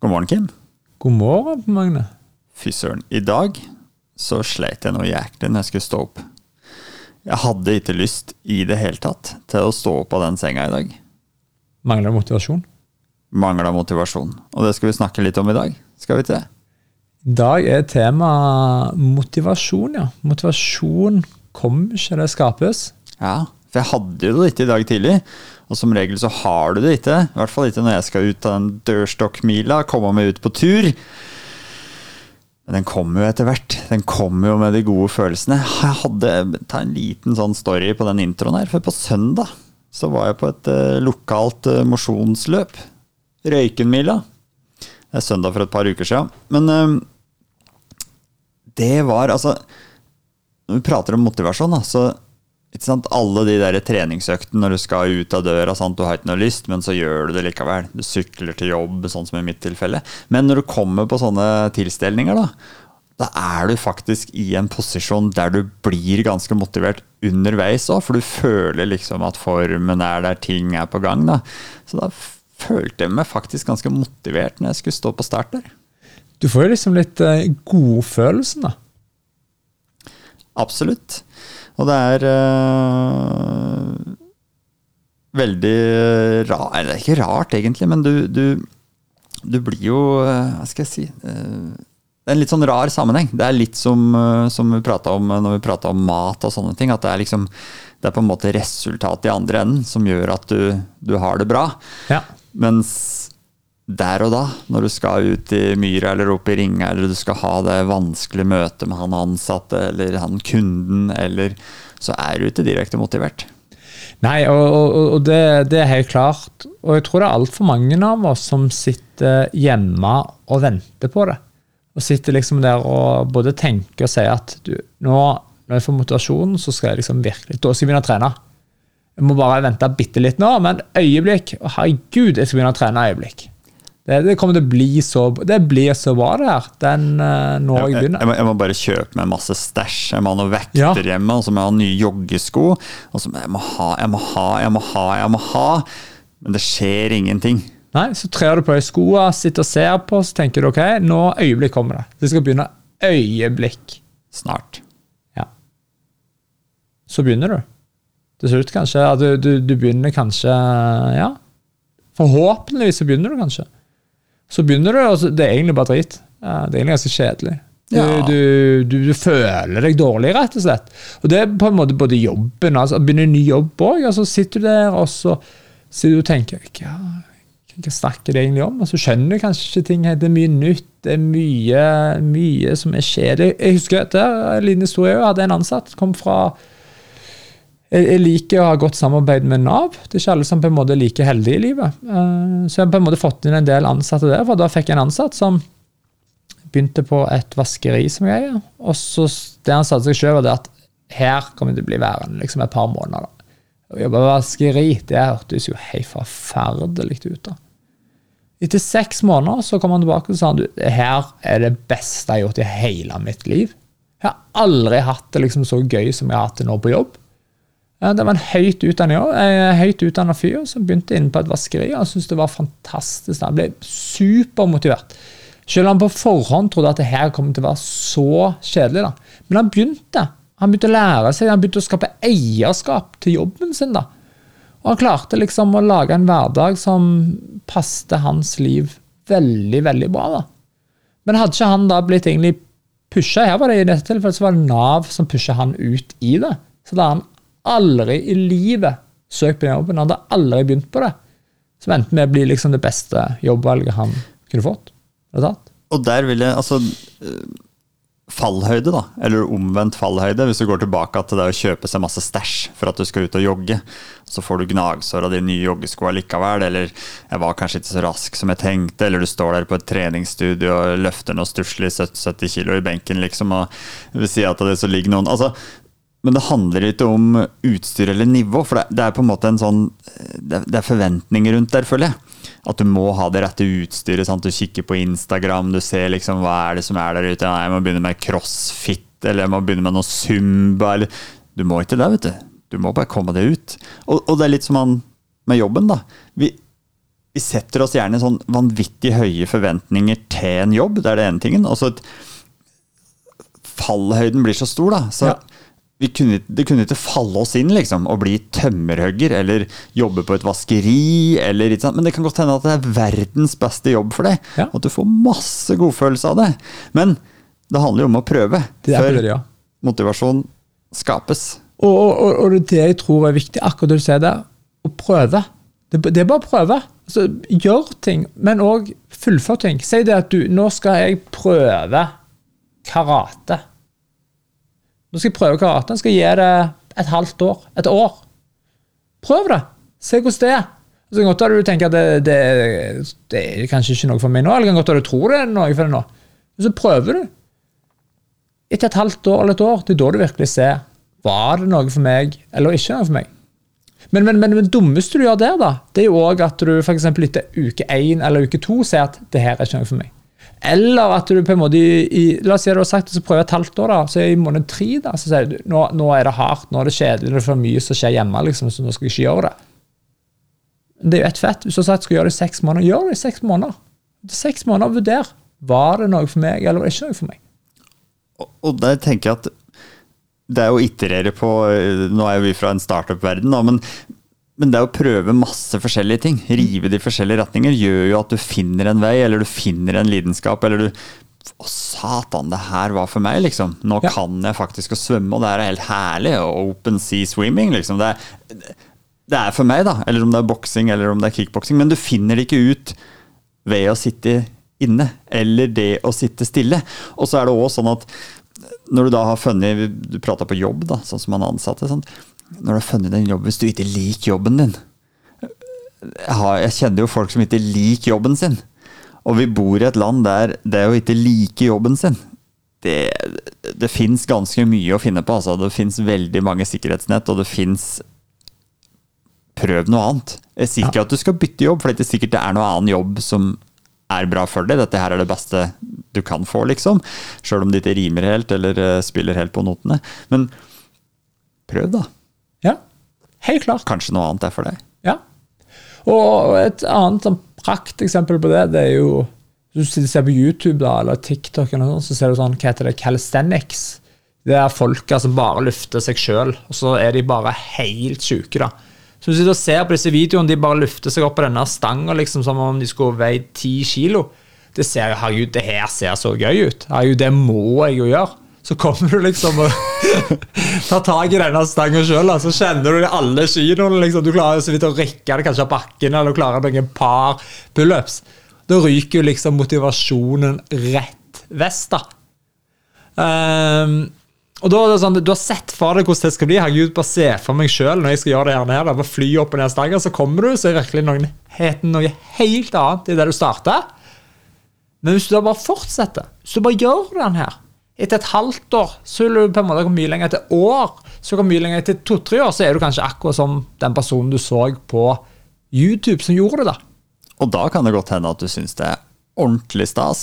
God morgen, Kim. God morgen, Magne. Fy søren. I dag så sleit jeg noe jæklig når jeg skulle stå opp. Jeg hadde ikke lyst i det hele tatt til å stå opp av den senga i dag. Mangla motivasjon? Mangla motivasjon. Og det skal vi snakke litt om i dag. Skal vi ikke det? I dag er tema motivasjon, ja. Motivasjon kommer ikke, det skapes. Ja, for jeg hadde jo det ikke i dag tidlig. Og som regel så har du det ikke. I hvert fall ikke når jeg skal ut av den dørstokkmila, komme meg ut på tur. Men den kommer jo etter hvert. Den kommer jo med de gode følelsene. Jeg hadde ta en liten sånn story på den introen her, for på søndag så var jeg på et uh, lokalt uh, mosjonsløp. Røykenmila. Det er søndag for et par uker siden. Men uh, det var altså Når vi prater om motivasjon, da, så? Alle de der treningsøktene når du skal ut av døra, sant? du har ikke noe lyst, men så gjør du det likevel. Du sykler til jobb, sånn som i mitt tilfelle. Men når du kommer på sånne tilstelninger, da, da er du faktisk i en posisjon der du blir ganske motivert underveis òg, for du føler liksom at formen er der, ting er på gang. da. Så da følte jeg meg faktisk ganske motivert når jeg skulle stå på start der. Du får jo liksom litt uh, godfølelsen, da. Absolutt. Og det er uh, veldig rart Eller ikke rart, egentlig, men du, du, du blir jo uh, Hva skal jeg si uh, Det er en litt sånn rar sammenheng. Det er litt som, som vi prata om når vi prata om mat og sånne ting. At det er liksom det er på en måte resultatet i andre enden som gjør at du, du har det bra. Ja. Mens der og da, når du skal ut i myra eller opp i ringa, eller du skal ha det vanskelige møtet med han ansatte eller han kunden, eller så er du ikke direkte motivert. Nei, og, og, og det, det, er helt klart. Og jeg tror det er altfor mange av oss som sitter hjemme og venter på det. Og sitter liksom der og både tenker og sier at du, nå når jeg får motivasjon, så skal jeg liksom virkelig Da skal jeg begynne å trene. Jeg må bare vente bitte litt nå, men øyeblikk. Å, herregud, jeg skal begynne å trene øyeblikk. Det, det, kommer til å bli så Det blir så bra, det her. Den, uh, når jeg begynner. Jeg, jeg, må, jeg, må, bare kjøpe meg masse stæsj. Jeg må ha noen vekter ja. hjemme, og så må jeg ha nye joggesko. Og så må jeg må ha, jeg må ha, jeg må ha, jeg må ha. Men det skjer ingenting. Nei, så trer du på deg skoene, sitter og ser på, så tenker du ok, nå øyeblikk kommer det. Det skal begynne øyeblikk. Snart. Ja. Så begynner du. Til slutt, kanskje. Du, du, du begynner kanskje Ja. Forhåpentligvis så begynner du kanskje. Så begynner du, og det er egentlig bare dritt. Det er egentlig ganske kjedelig. Du, ja. du, du, du, føler deg dårlig, rett og slett. Og det er på en måte både jobben altså Begynner en ny jobb òg, og så sitter du der og så sitter du og tenker ja, Hva snakker det egentlig om? Og så skjønner du kanskje ikke ting. Det er mye nytt, det er mye, mye som er kjedelig. Jeg husker der, en liten historie. Jeg hadde en ansatt kom fra jeg liker å ha godt samarbeid med Nav. Det er ikke alle som på en måte er like heldige i livet. Eh, så jeg har på en måte fått inn en del ansatte der, for da fikk jeg en ansatt som begynte på et vaskeri som jeg eier. Og så det han satte seg sjøl, var det at her kommer det til å bli værende liksom et par måneder. da. Å jobbe vaskeri, det hørtes jo helt forferdelig ut. da. Etter seks måneder så kom han tilbake og sa at her er det beste jeg har gjort i hele mitt liv. Jeg har aldri hatt det liksom så gøy som jeg har hatt det nå på jobb. Det var en høyt utdannet, fyr som begynte inne på et vaskeri. og syntes det var fantastisk. Han ble supermotivert. Selv om han på forhånd trodde at det her kom til å være så kjedelig. da. Men han begynte. Han begynte å lære seg, han begynte å skape eierskap til jobben sin. da. Og han klarte liksom å lage en hverdag som passet hans liv veldig, veldig bra. da. Men hadde ikke han da blitt egentlig pusha Her var det i dette tilfellet så var det Nav som pusha han ut i det. Så da han aldri i livet søkt på den jobben. Han hadde aldri begynt på det. Som endte med å bli liksom det beste jobbvalget han kunne fått. Og der vil jeg altså Fallhøyde, da, eller omvendt fallhøyde, hvis du går tilbake til det å kjøpe seg masse stæsj for at du skal ut og jogge. Så får du gnagsår av de nye joggeskoa likevel, eller jeg var kanskje ikke så rask som jeg tenkte, eller du står der på et treningsstudio og løfter noe stusslig 70 kilo i benken, liksom, og vil si at det så ligger noen Altså, men det handler ikke om utstyr eller nivå, for det, er på en måte en sånn Det er forventninger rundt der, føler jeg. At du må ha det rette utstyret. Sant? Du kikker på Instagram, du ser liksom hva er det som er der ute. Nei, jeg må begynne med crossfit, eller jeg må begynne med noe zumba, eller Du må ikke det, vet du. Du må bare komme deg ut. Og, og det er litt som han med jobben, da. Vi, vi setter oss gjerne sånn vanvittig høye forventninger til en jobb. Det er det ene tingen. Og så fallhøyden blir så stor, da. Så Ja. Vi kunne, det kunne ikke falle oss inn liksom, å bli tømmerhugger eller jobbe på et vaskeri. Eller? Men det kan godt hende at det er verdens beste jobb for deg. Ja. Og at du får masse godfølelse av det. Men det handler jo om å prøve Det før prøver, ja. motivasjon skapes. Og, og, og det det jeg tror er viktig, akkurat det du sier der, å prøve. Det, det er bare å prøve. Altså, gjør ting, men òg fullfør ting. Si det at du Nå skal jeg prøve karate. Nå skal jeg prøve karate. Jeg skal gi det et halvt år. Et år. Prøv det. Se hvordan det er. Så kan godt du tenker at det, det, det er kanskje ikke noe for meg nå, eller kan godt du tror det er noe for deg nå. Men så prøver du. Etter et halvt år eller et år, det er da du virkelig ser var det noe for meg eller ikke noe for meg. Men, men, men, det dummeste du gjør der, da, det er jo òg at du eksempel etter uke én eller uke to sier at det her er ikke noe for meg. Eller at du på en måte i, La oss si at du har sagt det, så prøver jeg et halvt år, da, så i måned tre da, så sier du nå, nå er det hardt, nå er det kjedelig, det er for mye som skjer hjemme, liksom, så nå skal jeg ikke gjøre det. Det er jo ett fett. Hvis du har sagt skal gjøre det i seks måneder, gjør det i seks måneder. Etter seks måneder, vurder. Var det noe for meg, eller var det ikke noe for meg? Og- Og der tenker jeg at det er å iterere på Nå er jo vi fra en startup-verden, da, men, men det å prøve masse forskjellige ting. Rive det i forskjellige retninger gjør jo at du finner en vei, eller du finner en lidenskap, eller du Å, satan, det her var for meg, liksom. Nå Ja. kan jeg faktisk å svømme, og det er helt herlig. og Open sea swimming, liksom. Det er, det er for meg, da. Eller om det er boksing, eller om det er kickboksing. Men du finner det ikke ut ved å sitte inne, eller det å sitte stille. Og så er det også sånn at når du da har funnet Du prata på jobb, da, sånn som man ansatte. Sånn. Når du har funnet en jobb, hvis du ikke liker jobben din jeg, har, jeg kjenner jo folk som ikke liker jobben sin. Og vi bor i et land der det å ikke like jobben sin Det, det fins ganske mye å finne på. Altså. Det fins veldig mange sikkerhetsnett, og det fins Prøv noe annet. Jeg sier ikke at du skal bytte jobb, for det er ikke sikkert det er noe annen jobb som er bra for deg. Dette her er det beste du kan få, liksom. Sjøl om det ikke rimer helt, eller eh, spiller helt på notene. Men prøv, da. Ja, helt klart. Kanskje noe annet er for deg. Ja. Og et annet sånn prakteksempel på det, det er jo Hvis du ser på YouTube da, eller TikTok, eller sånt, så ser du sånn, hva heter det, calisthenics. Det er folka som bare løfter seg sjøl, og så er de bare helt sjuke. da. Så du sitter og ser på disse videoene, de bare løfter seg opp på denne stanga liksom, som om de skulle veid ti kilo. Det ser jo, herregud, det her ser så gøy ut. Herregud, det må jeg jo gjøre. Så kommer du liksom og tar tak i denne stanga sjøl, så kjenner du alle kinoene. Liksom. Du klarer så vidt å rikke det kanskje av bakken, eller du klarer noen par pullups. Da ryker jo liksom motivasjonen rett vest, da. Um, og da er det sånn, Du har sett for deg hvordan det skal bli. Herregud, bare se for meg sjøl når jeg skal gjøre det her nede. Bare fly opp og ned stanga, så kommer du, så er virkelig noen, heten noe helt annet i det du starter. Men hvis du da bare fortsetter, hvis du bare gjør den her Etter et halvt år så vil du på en måte gå mye lenger. Etter år så går mye lenger. Etter to-tre år så er du kanskje akkurat som den personen du så på YouTube som gjorde det. da. Og da kan det godt hende at du syns det er ordentlig stas.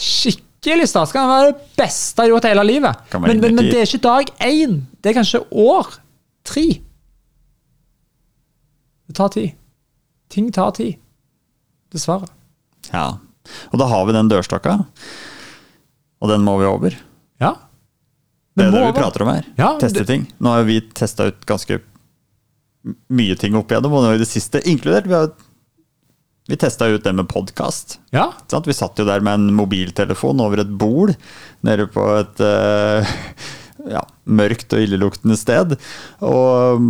Skikkelig stas. Kan være det beste jeg har gjort hele livet. Men, men, men det er ikke dag én. Det er kanskje år tre. Det tar tid. Ting tar tid. Dessverre. Ja. Og da har vi den dørstokka, og den må vi over. Ja. Det er det vi prater om her. Ja, Teste det- ting. Nå har vi testa ut ganske mye ting opp igjennom, og nå i det siste inkludert Vi, har- vi testa ut det med podkast. Ja. Vi satt jo der med en mobiltelefon over et bol nede på et uh, ja, mørkt og illeluktende sted, og,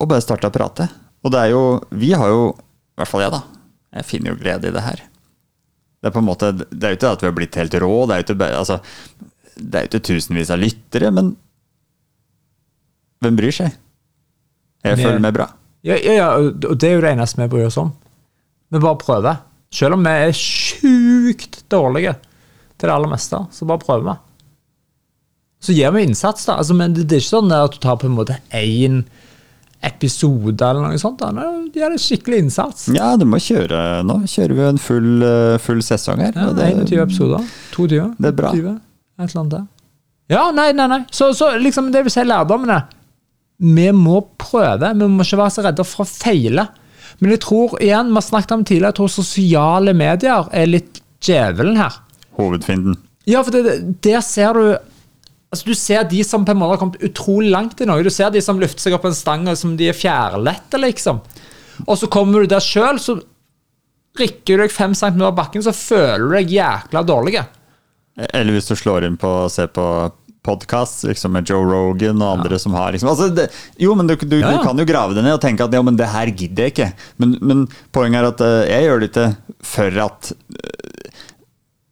og bare starta å prate. Og det er jo Vi har jo, i hvert fall jeg, da, jeg finner jo glede i det her. Det er på en måte, det er jo ikke at vi har blitt helt rå, det er jo ikke, altså, det er jo ikke tusenvis av lyttere, men hvem bryr seg? Jeg føler meg bra. Ja, ja, ja, og det er jo det eneste vi bryr oss om. Vi bare prøver. Selv om vi er sjukt dårlige til det aller meste, så bare prøver vi. Så gir vi innsats, da. Altså, men det det er ikke sånn at du tar på en måte én episode eller noe sånt. da. De gjør en skikkelig innsats. Ja, du må kjøre nå. Kjører vi en full, eh, full sesong her. Ja, det- 21 episoder. 22. Det er bra. 20, et eller annet der. Ja, nei, nei, nei. Så, så liksom, det vil si lærdommene. Vi må prøve. Vi må ikke være så redde for å feile. Men jeg tror igjen, vi har snakket om tidligere, jeg tror sosiale medier er litt djevelen her. Hovedfienden. Ja, for det, der ser du Altså, Du ser de som på en måte har kommet utrolig langt i noe. Du ser de som løfter seg opp en stang som de er fjærlette, liksom. Og så kommer du der sjøl, så rikker du deg fem centimeter av bakken, så føler du deg jækla dårlig. Eller hvis du slår inn på å se på podkast liksom med Joe Rogan og andre som har liksom, altså det, Jo, men du, du, Ja, ja. du kan jo grave det ned og tenke at ja, men det her gidder jeg ikke. Men, men poenget er at uh, jeg gjør det ikke for at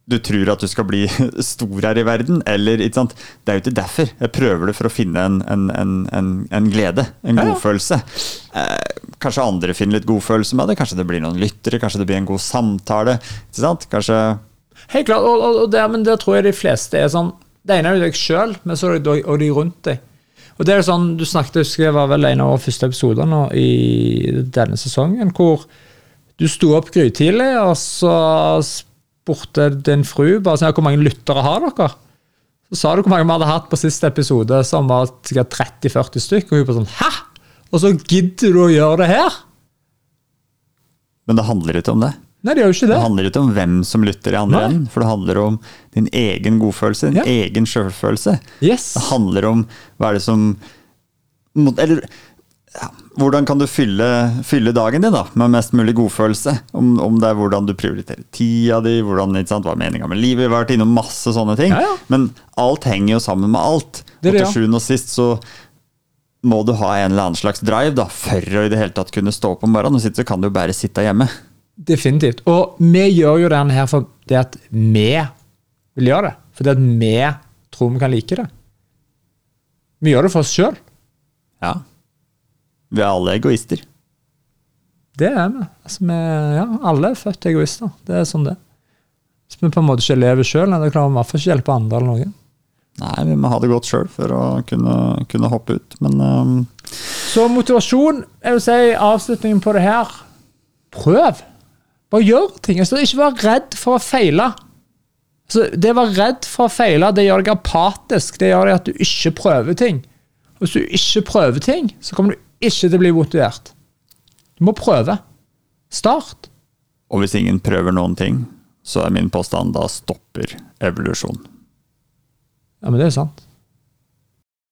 du tror at du skal bli stor her i verden, eller ikke sant. Det er jo ikke derfor. Jeg prøver det for å finne en, en, en, en, en glede, en Ja, ja. godfølelse. Eh, kanskje andre finner litt godfølelse med det. Kanskje det blir noen lyttere, kanskje det blir en god samtale. ikke sant? Kanskje Helt klart, og, og, og det, men det tror jeg de fleste er sånn Det ene er jo deg sjøl, men så er det de, og de rundt deg. Og det er jo sånn, Du snakket, jeg husker jeg var vel en av våre første episoder nå i denne sesongen, hvor du sto opp grytidlig, og så spurte din fru bare sånn, hvor mange lyttere har dere. Så sa du hvor mange vi hadde hatt på siste episode, som var sikkert 30-40 stykker. Og hun bare sånn Hæ?! Og så gidder du å gjøre det her?! Men det handler ikke om det. Nei, det gjør jo ikke Det det. handler ikke om hvem som lytter i andre enden, for det handler om din egen godfølelse, din Ja. egen sjølfølelse. Yes. Det handler om hva er det som Eller ja, hvordan kan du fylle, fylle dagen din da, med mest mulig godfølelse? Om, om det er hvordan du prioriterer tida di, hvordan, sant, hva er meninga med livet? Vi har vært innom masse sånne ting. Ja, ja. Men alt henger jo sammen med alt. Det er og til sjuende og sist så må du ha en eller annen slags drive da, for å i det hele tatt kunne stå opp om morgenen. Og så kan du jo bare sitte hjemme. Definitivt. Og vi gjør jo denne her for det at vi vil gjøre det. Fordi at vi tror vi kan like det. Vi gjør det for oss sjøl. Ja. Vi er alle egoister. Det er vi. Altså, vi. Ja, alle er født egoister. Det er sånn det. Hvis vi på en måte ikke lever sjøl, klarer vi i hvert fall ikke hjelpe andre eller noe. Nei, vi må ha det godt sjøl for å kunne, kunne hoppe ut. Men um... Så motivasjon, jeg vil si avslutningen på det her Prøv. Bare gjør ting. Altså, ikke vær redd for å feile. Altså, det å være redd for å feile, det gjør deg apatisk. Det gjør deg at du ikke prøver ting. Hvis du ikke prøver ting, så kommer du ikke til å bli motivert. Du må prøve. Start. Og hvis ingen prøver noen ting, så er min påstand da stopper evolusjon. Ja, men det er sant.